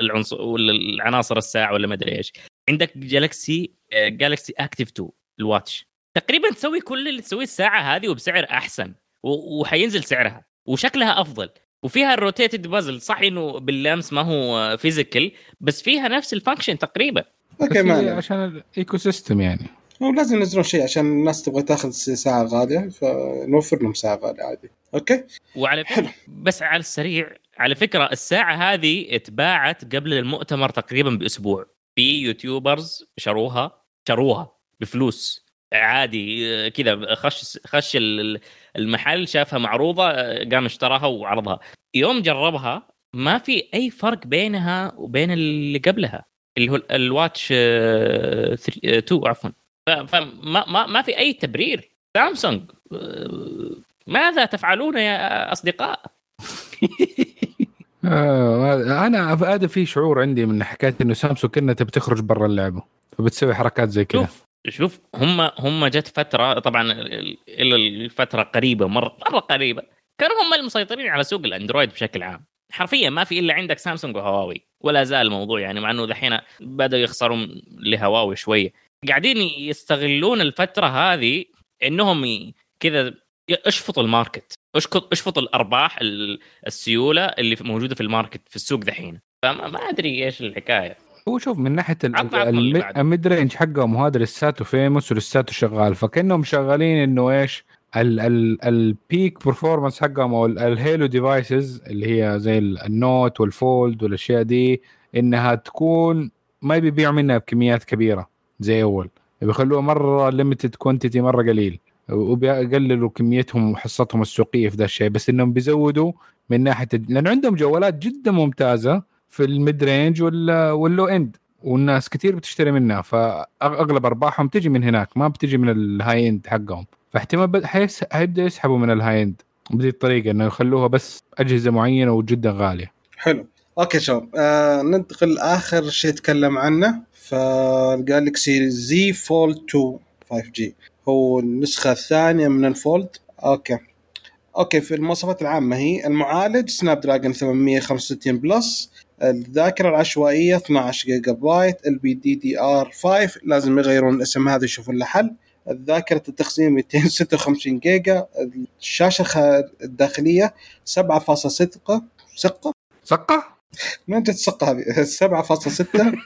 B: العنصر ولا العناصر الساعة ولا ما أدري إيش. عندك Galaxy Galaxy Active 2 ال watch تقريبا تسوي كل اللي تسويه الساعة هذه وبسعر أحسن وحينزل سعرها وشكلها أفضل. وفيها ال rotated bezel صح إنه باللمس ما هو physical بس فيها نفس
C: ال
A: function
C: تقريبا.
A: okay.
C: عشان ال ecosystem يعني.
A: لازم ينزلون شيء عشان الناس تبغى تاخذ ساعة غالية فنوفر لهم ساعة غالية عادي. okay؟
B: وعلى فكرة بس على السريع على فكرة الساعة هذه اتباعت قبل المؤتمر تقريبا بأسبوع. في YouTubers شروها شروها بفلوس. عادي آه، كذا خش خش ال- المحل شافها معروضة آه، قام اشتراها وعرضها. يوم جربها ما في أي فرق بينها وبين اللي قبلها اللي هو ال- الواتش 2 عفوا. ف- فما ما, ما في أي تبرير. سامسونج آه، ماذا تفعلون يا أصدقاء؟
C: آه أنا هذا في شعور عندي من حكاية إنه سامسونج كانها تبي تخرج برا اللعبة فبتسوي حركات زي كذا.
B: شوف شوف هم هم جت فترة طبعا إلى الفترة قريبة مره مرة قريبة كانوا هم المسيطرين على سوق الأندرويد بشكل عام. حرفيا ما في إلا عندك سامسونج وهواوي ولا زال الموضوع يعني مع إنه دحين بدأوا يخسروا لهواوي شوية. قاعدين يستغلون الفترة هذه إنهم كذا اشفطوا ال market. اشفطوا الأرباح ال- السيولة اللي موجودة في ال market في السوق دحين. فما ما أدري إيش الحكاية.
C: هو شوف من ناحية. ال mid-range حقهم وهذا لساته famous ولساته شغال. فكأنهم شغالين إنه إيش؟ ال- ال- ال peak performance حقهم أو ال- ال halo devices اللي هي زي ال- ال Note وال Fold والأشياء دي إنها تكون ما بيبيعوا منها بكميات كبيرة. زي أول. بيخلوها مرة limited quantity مرة قليل. وبيقللوا كميتهم وحصتهم السوقية في ذا الشيء. بس إنهم بيزودوا من ناحية لأن عندهم جوالات جدا ممتازة في ال mid-range وال- وال low-end والناس كثير بتشتري منها. فأغلب أرباحهم تجي من هناك. ما بتجي من ال high-end حقهم. فاحتمال حيبدأ يسحبوا من ال high-end بهذه الطريقة إنه يخلوها بس أجهزة معينة وجدا غالية.
A: حلو. okay شباب. آه ننتقل لآخر شيء تكلم عنه. فال Galaxy Z Fold 2 5G هو النسخة الثانية من الفولد okay. okay في المواصفات العامة هي المعالج Snapdragon 865 Plus الذاكرة العشوائية 12 جيجا بايت ال LPDDR 5 لازم يغيرون الاسم هذا يشوفون له حل ذاكرة التخزين 256 جيجا الشاشة الداخلية 7.6 سقة ما السقة هذه 7.6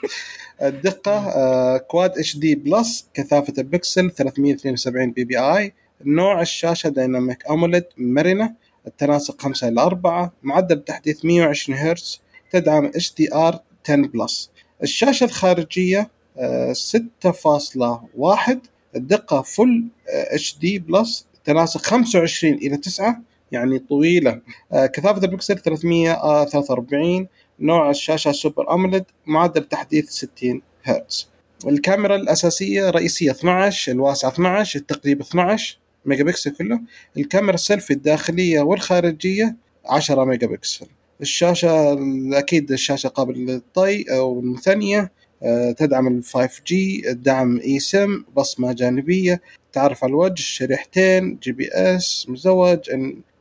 A: الدقة آه، Quad HD Plus كثافة البكسل 372 PPI نوع الشاشة Dynamic AMOLED مرنة التناسق 5 إلى 4 معدل التحديث 120 هرتز تدعم HDR 10 Plus. الشاشة الخارجية آه، 6.1 الدقة Full HD Plus تناسق 25 إلى 9 يعني طويلة. آه، كثافة البكسل 343 نوع الشاشة Super AMOLED معدل تحديث 60 هرتز. الكاميرا الأساسية رئيسية 12 الواسعة 12 التقريب 12 ميجا بكسل كله. الكاميرا السيلفي الداخلية والخارجية 10 ميجا بكسل الشاشة أكيد الشاشة قابلة للطي أو المثنية. آه، تدعم ال 5G دعم اي سم بصمة جانبية تعرف على الوجه شريحتين GPS مزدوج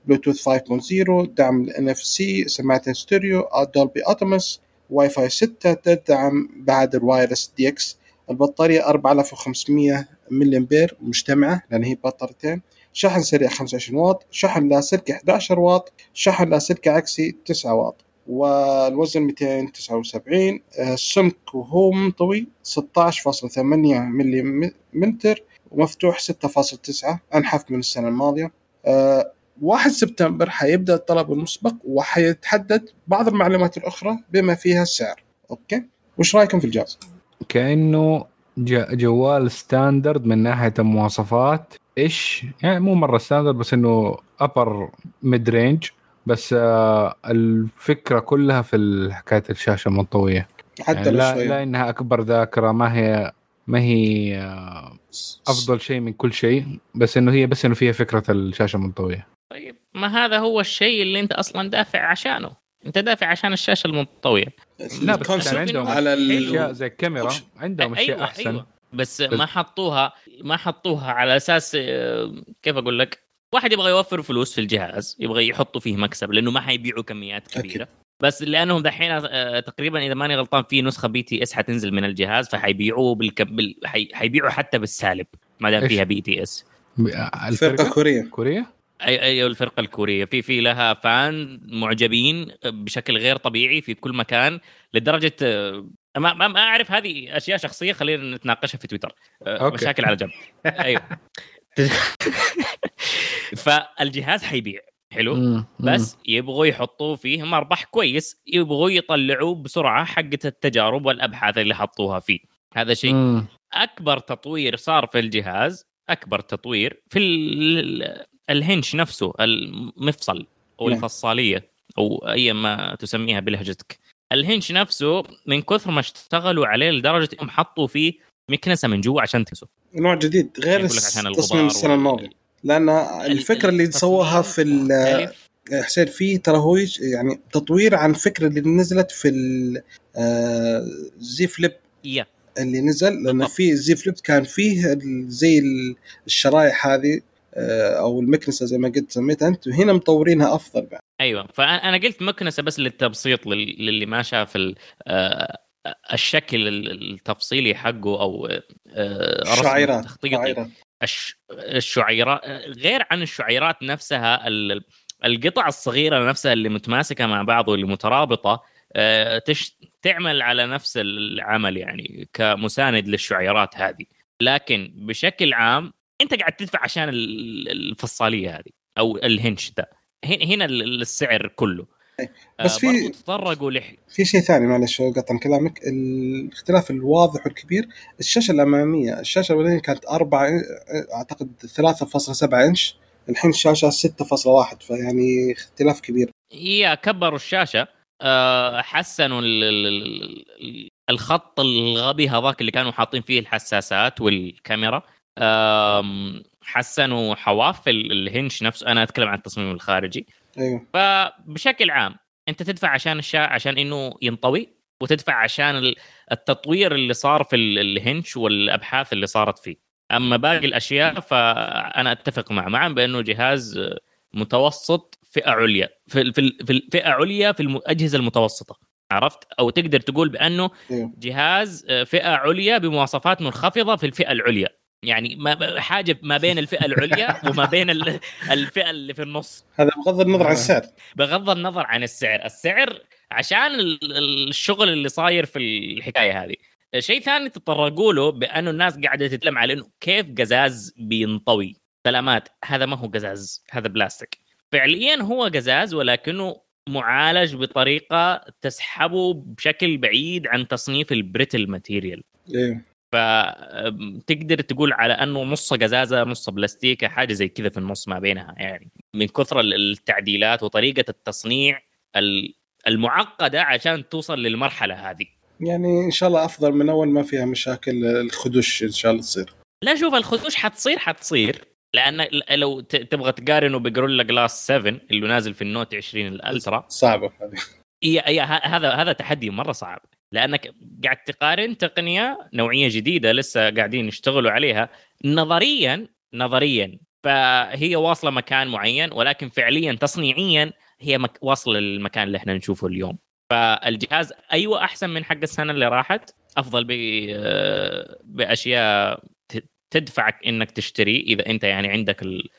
A: بلوتوث 5.0 دعم ال NFC سماعتين ستيريو Dolby Atmos واي فاي 6 تدعم بعد ال wireless DeX البطارية 4500 ملي أمبير مجتمعة لأن هي بطاريتين. شحن سريع 25 واط شحن لاسلكي 11 واط شحن لاسلكي عكسي 9 واط. والوزن 279 آه، السمك وهو منطوي 16.8 ملي متر ومفتوح 6.9 أنحف من السنة الماضية. آه، 1 سبتمبر حيبدأ الطلب المسبق وحيتحدد بعض المعلومات الأخرى بما فيها السعر. okay؟ وش رأيكم في الجهاز
C: كأنه جوال standard من ناحية المواصفات. إيش؟ يعني مو مرة standard بس إنه upper mid range بس آه الفكرة كلها في حكاية الشاشة المنطويه
A: حتى
C: يعني لا,
A: شوي
C: لا إنها أكبر ذاكرة ما هي ما هي آه، أفضل شيء من كل شيء. بس إنه هي بس إنه فيها فكرة الشاشة المنطويه
B: ما هذا هو الشيء اللي أنت أصلا دافع عشانه. أنت دافع عشان الشاشة المنطويه
C: لا بس عندهم
A: على
C: أشياء زي الكاميرا
A: وش-
C: عندهم أشياء
B: أيوة
C: أحسن.
B: أيوة. بس,
C: بس-
B: ما حطوها ما حطوها على أساس آه، كيف أقول لك؟ واحد يبغى يوفر فلوس في الجهاز يبغى يحطوا فيه مكسب لأنه ما حيبيعوا كميات كبيرة.
A: أكيد.
B: بس لأنهم دحين آه، تقريبا إذا ماني غلطان في نسخة BTS حتنزل من الجهاز فحيبيعوه بالك... بال... حي... حيبيعوا حتى بالسالب ما دام؟ فيها BTS.
A: فرقه
C: الفرقة؟
A: كورية.
C: كوريا
B: اي أي الفرقة الكورية في في لها fan معجبين بشكل غير طبيعي في كل مكان لدرجة آه، ما ما, أعرف هذه أشياء شخصية خلينا نتناقشها في تويتر آه،
C: okay.
B: مشاكل على جنب أيوه فالجهاز حيبيع حلو
C: مم.
B: بس يبغوا يحطوا فيه مربح كويس يبغوا يطلعوه بسرعة حقه التجارب والأبحاث اللي حطوها فيه هذا شيء. أكبر تطوير صار في الجهاز أكبر تطوير في الهنش نفسه المفصل أو
A: نعم.
B: الفصالية أو أي ما تسميها بلهجتك الهنش نفسه من كثر ما اشتغلوا عليه لدرجة إنهم حطوا فيه مكنسة من جوا عشان تنسوا
A: نوع جديد غير
B: لك عشان
A: تصميم
B: السنة
A: الماضية لأن الفكرة اللي
B: التصميم
A: سووها في
B: مختلف.
A: حسين في ترى هو يعني تطوير عن فكرة اللي نزلت في ال- آه، فليب اللي نزل
B: لأن.
A: في زي فليب كان فيه زي ال- الشرايح هذه آه، أو المكنسة زي ما قلت سميتها أنت وهنا مطورينها أفضل بعد.
B: أيوه فأنا قلت مكنسة بس للتبسيط لل- للي ما شاف آه، الشكل ال- التفصيلي حقه أو آه، رسم
A: شعيرات
B: تخطيطي
A: شعيرات.
B: الش... الشعيرات غير عن الشعيرات نفسها ال- القطع الصغيرة نفسها اللي متماسكة مع بعض واللي مترابطة آه، تش... تعمل على نفس العمل يعني كمساند للشعيرات هذه. لكن بشكل عام انت قاعد تدفع عشان ال- الفصالية هذه أو الهنش ده هن- هنا ال- السعر كله.
A: بس
B: آه،
A: في-
B: تطرقوا لح...
A: في شيء ثاني معلش قطعا كلامك. الاختلاف الواضح والكبير الشاشة الأمامية الشاشة الأولانية كانت 4 أعتقد 3.7 إنش الحين الشاشه 6.1 فيعني اختلاف كبير.
B: هي كبروا الشاشة. آه، حسنوا ال- ال- ال- الخط الغبي هذاك اللي كانوا حاطين فيه الحساسات والكاميرا. حسنوا حواف ال- الهنش نفسه. أنا أتكلم عن التصميم الخارجي.
A: أيوه.
B: فبشكل عام أنت تدفع عشان الشا عشان إنه ينطوي وتدفع عشان ال- التطوير اللي صار في ال- الهنش والأبحاث اللي صارت فيه. أما باقي الأشياء فأنا أتفق مع معا بأنه جهاز متوسط فئة عليا. في في الفئه عليا في الاجهزه المتوسطة. عرفت؟ أو تقدر تقول بأنه
A: أيوه.
B: جهاز آه، فئة عليا بمواصفات منخفضة في الفئة العليا. يعني ما حاجة ما بين الفئة العليا وما بين ال- الفئة اللي في النص.
A: هذا بغض النظر عن السعر.
B: بغض النظر عن السعر. السعر عشان ال- ال- الشغل اللي صاير في الحكاية هذه. شيء ثاني تطرقوا له بأنه الناس قاعدة تتكلم على إنه كيف قزاز بينطوي. سلامات هذا ما هو قزاز هذا بلاستيك. فعليا هو قزاز ولكنه معالج بطريقة تسحبه بشكل بعيد عن تصنيف ال brittle
A: material.
B: أيوه فتقدر تقول على أنه نص قزازة نص بلاستيكه حاجة زي كذا في النص ما بينها يعني من كثر ال- التعديلات وطريقة التصنيع ال- المعقدة عشان توصل للمرحلة هذه.
A: يعني إن شاء الله أفضل من أول ما فيها مشاكل الخدوش إن شاء الله تصير.
B: لا شوف الخدوش حتصير حتصير لأن لو تبغى تقارنه بجوريلا جلاس 7 اللي نازل في النوت 20 الألترا.
A: صعبة هذه.
B: هذا هذا تحدي مرة صعب. لأنك قاعد تقارن تقنية نوعية جديدة لسه قاعدين يشتغلوا عليها نظريا نظريا. فهي واصلة مكان معين ولكن فعليا تصنيعيا هي مك... واصلة للمكان اللي إحنا نشوفه اليوم. فالجهاز أيوه أحسن من حق السنة اللي راحت. أفضل ب... بأشياء تدفعك إنك تشتري إذا أنت يعني عندك ال-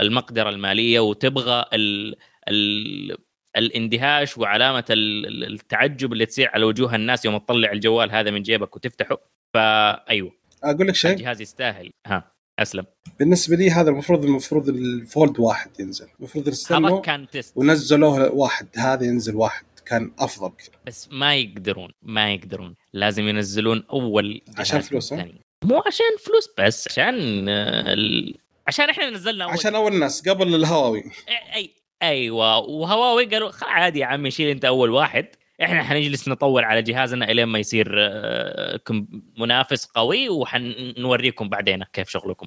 B: المقدرة المالية وتبغى ال... ال... الاندهاش وعلامة ال- ال- التعجب اللي تصير على وجوه الناس يوم تطلع الجوال هذا من جيبك وتفتحه. فايوه
A: أقول لك شيء؟
B: الجهاز يستاهل. ها أسلم.
A: بالنسبة لي هذا المفروض المفروض ال Fold واحد ينزل. المفروض
B: هذا
A: يستنوا
B: كان test
A: ونزلوه واحد هذا ينزل واحد. كان أفضل كثير
B: بس ما يقدرون ما يقدرون. لازم ينزلون أول
A: عشان فلوس،.
B: مو عشان فلوس بس عشان ال... عشان إحنا نزلنا أول.
A: عشان أول ناس قبل الهواوي.
B: اي أيوه وهواوي قالوا عادي يا عمي شيل أنت أول واحد. إحنا حنجلس نطور على جهازنا إلين ما يصير آه، منافس قوي وحنوريكم بعدين كيف شغلكم.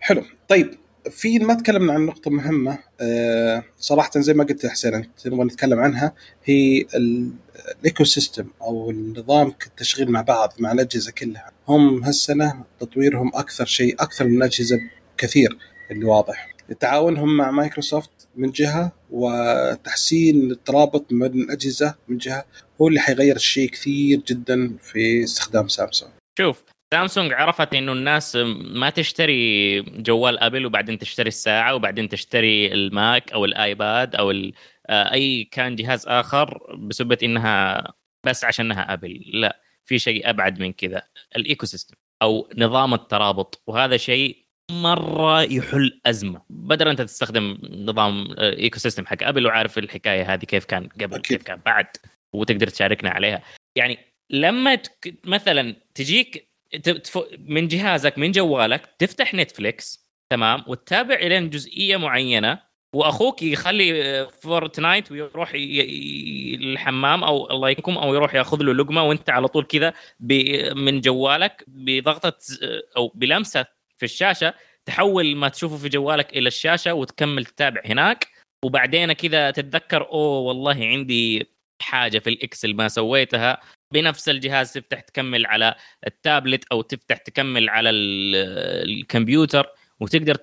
A: حلو. طيب في ما تكلمنا عن نقطة مهمة آه، صراحة زي ما قلت يا حسين أنت نبغى نتكلم عنها هي ال- ال ecosystem أو النظام التشغيل مع بعض مع الأجهزة كلها. هم هالسنة تطويرهم أكثر شيء أكثر من الأجهزة كثير اللي واضح. تعاونهم مع مايكروسوفت من جهة وتحسين الترابط بين الأجهزة من جهة. هو اللي حيغير الشيء كثير جدا في استخدام سامسونج.
B: شوف سامسونج عرفت إنه الناس ما تشتري جوال آبل وبعدين تشتري الساعة وبعدين تشتري الماك أو الآيباد أو آه، أي كان جهاز آخر بسبه إنها بس عشانها آبل. لا في شيء أبعد من كذا. ال ecosystem أو نظام الترابط. وهذا شيء مرة يحل أزمة بدل أنت تستخدم نظام آه، ecosystem حق ابل وعارف الحكاية هذه كيف كان قبل
A: أكيد.
B: كيف كان بعد وتقدر تشاركنا عليها يعني لما تك... مثلا تجيك من جهازك من جوالك تفتح نتفليكس تمام وتتابع الين جزئية معينة وأخوك يخلي آه، فورتنايت ويروح ي- الحمام أو الله يكرمكم أو يروح يأخذ له لقمة وأنت على طول كذا ب- من جوالك بضغطة ز- أو بلمسة في الشاشة تحول ما تشوفه في جوالك إلى الشاشة وتكمل تتابع هناك. وبعدين كذا تتذكر أوه والله عندي حاجة في ال Excel ما سويتها. بنفس الجهاز تفتح تكمل على التابلت أو تفتح تكمل على ال- الكمبيوتر وتقدر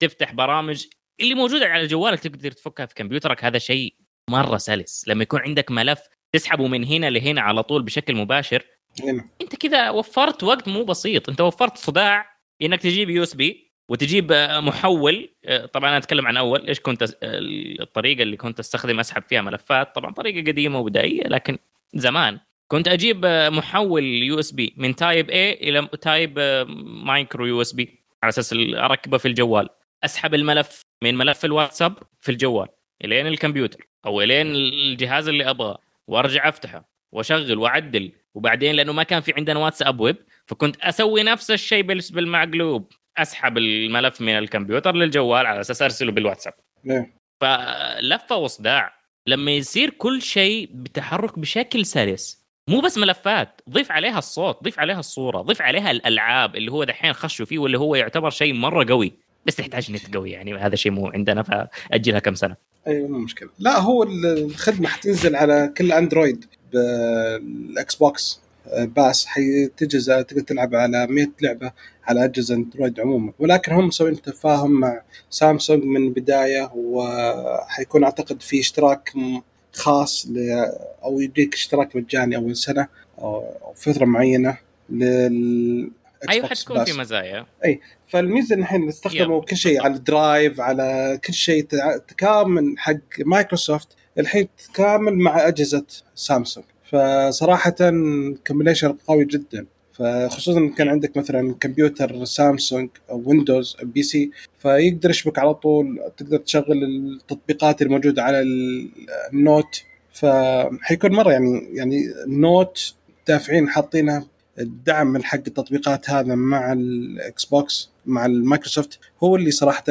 B: تفتح برامج اللي موجودة على جوالك تقدر تفكها في كمبيوترك. هذا شيء مرة سلس. لما يكون عندك ملف تسحبه من هنا لهنا على طول بشكل مباشر
A: هنا
B: أنت كذا وفرت وقت مو بسيط. أنت وفرت صداع إنك تجيب USB وتجيب آه، محول آه، طبعا أنا أتكلم عن أول إيش كنت أس- الطريقة اللي كنت أستخدم أسحب فيها ملفات طبعا طريقة قديمة وبدائية لكن زمان كنت أجيب آه، محول USB من type A إلى type آه، micro USB على أساس أركبه في الجوال. أسحب الملف من ملف الواتساب في الجوال إلين الكمبيوتر أو إلين الجهاز اللي أبغاه وأرجع أفتحه وأشغل وأعدل وبعدين لأنه ما كان في عندنا واتساب ويب فكنت أسوي نفس الشيء بال- بالمقلوب أسحب الملف من الكمبيوتر للجوال على أساس أرسله بالواتساب.
A: ليه؟
B: فلفة وصداع. لما يصير كل شيء بتحرك بشكل سلس مو بس ملفات ضيف عليها الصوت ضيف عليها الصورة ضيف عليها الألعاب اللي هو دحين خشوا فيه واللي هو يعتبر شيء مرة قوي. بس تحتاج نت قوي يعني هذا شيء مو عندنا فأجلها كم سنة.
A: أيوه مو مشكلة. لا هو الخدمة حتنزل على كل أندرويد بالإكس بوكس آه، pass حتجهز تقدر تلعب على 100 لعبة على أجهزة أندرويد عموما. ولكن هم مسوين تفاهم مع سامسونج من البداية وحيكون أعتقد في اشتراك خاص ل أو يديك اشتراك مجاني أول سنة أو فترة معينة لل أيوه
B: حتكون في. مزايا.
A: فالميزة ان إحنا نستخدمه كل شيء على ال drive على كل شيء تكامل حق مايكروسوفت الحين تكامل مع أجهزة سامسونج فصراحة combination قوي جدا. فخصوصا كان عندك مثلا كمبيوتر سامسونج أو ويندوز PC فيقدر يشبك على طول تقدر تشغل التطبيقات الموجودة على ال- النوت فحيكون مرة يعني يعني النوت دافعين حاطينها الدعم من حق التطبيقات هذا مع الاكس بوكس مع المايكروسوفت هو اللي صراحة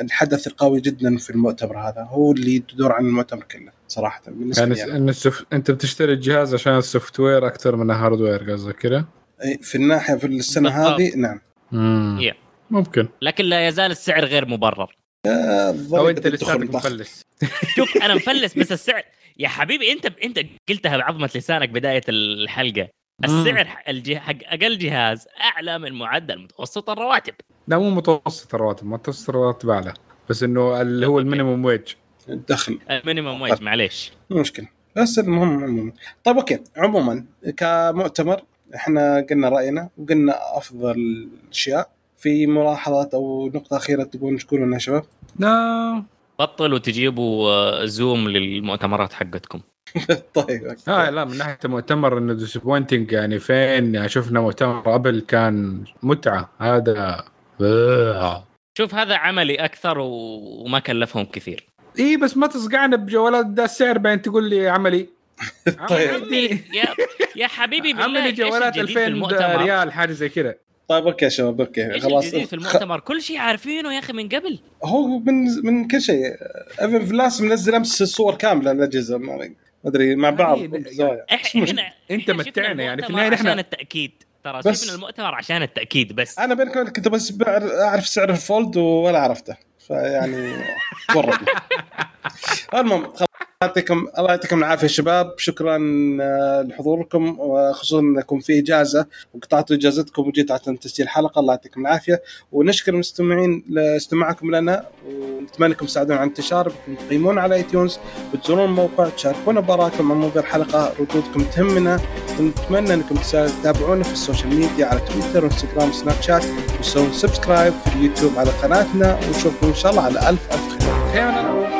A: الحدث القوي جدا في المؤتمر هذا هو اللي تدور عن المؤتمر كله صراحة بالنسبة
C: يعني. إن السف... أنت بتشتري الجهاز عشان ال software أكثر من ال hardware قصدك كذا؟
A: إي، في الناحية في السنة
B: بالضبط.
A: هذه نعم
C: امم
B: يا.
C: ممكن
B: لكن لا يزال السعر غير مبرر
A: أو
C: أنت
A: ضخم.
C: مفلس
B: شوف أنا مفلس بس السعر يا حبيبي انت أنت قلتها بعظمة لسانك بداية الحلقة السعر حق الجه- حق أقل جهاز أعلى من معدل متوسط الرواتب.
C: لا مو متوسط الرواتب متوسط الرواتب أعلى. بس إنه اللي هو.
B: ال
C: minimum wage
A: الدخل.
B: ال minimum wage معليش.
A: مو مشكلة. بس المهم عموما طيب okay. عموما كمؤتمر إحنا قلنا رأينا وقلنا أفضل الاشياء في ملاحظات أو نقطة أخيرة تبون تقولونها يا شباب؟
C: لا.
B: بطلوا تجيبوا آه، zoom للمؤتمرات حقتكم
A: طيب.
C: آه لا من ناحية المؤتمر إنه disappointing يعني فين شفنا مؤتمر ابل كان متعة هذا آه.
B: شوف هذا عملي أكثر وما كلفهم كثير
C: إي بس ما تصقعنا بجوالات ده السعر بعدين تقول لي عملي
A: طيب.
B: يا يا حبيبي بالله
C: عملي جوالات
B: الجديد في
C: 2000
B: المؤتمر؟
C: ريال حاجة زي كذا
A: طيب أوكي شباب
B: أوكي.
A: خلاص.
B: الجديد في المؤتمر؟ كل شيء عارفينه يا أخي من قبل.
A: هو من من كل شيء. ايفن فلاس منزل أمس الصور كاملة الأجهزة ما أدري مع بعض. زوايا.
C: إحنا
B: إحنا شفنا
C: متعنا يعني. في
B: المؤتمر
C: النهاية
B: عشان التأكيد. ترى
A: بس-
B: شفنا المؤتمر عشان التأكيد بس.
A: أنا بينك وبينك كنت بس بعر- أعرف سعر الفولد ولا عرفته. فيعني ورطني المهم يعطيكم الله يعطيكم العافية شباب. شكرا آه، لحضوركم وخصوصا انكم في إجازة. وقطعتوا إجازتكم وجيتوا عشان تسجيل حلقة. الله يعطيكم العافية. ونشكر المستمعين لاستماعكم لنا. ونتمنى انكم تساعدونا على انتشار بكم تقيمون على iTunes وتزورون الموقع. تشاركونا بآراءكم عن موضوع الحلقة. ردودكم تهمنا. ونتمنى انكم تتابعونا في ال social media على تويتر وانستغرام وسناب شات. وتسوون سبسكرايب في اليوتيوب على قناتنا. ونشوفكم إن شاء الله على الف ألف خير.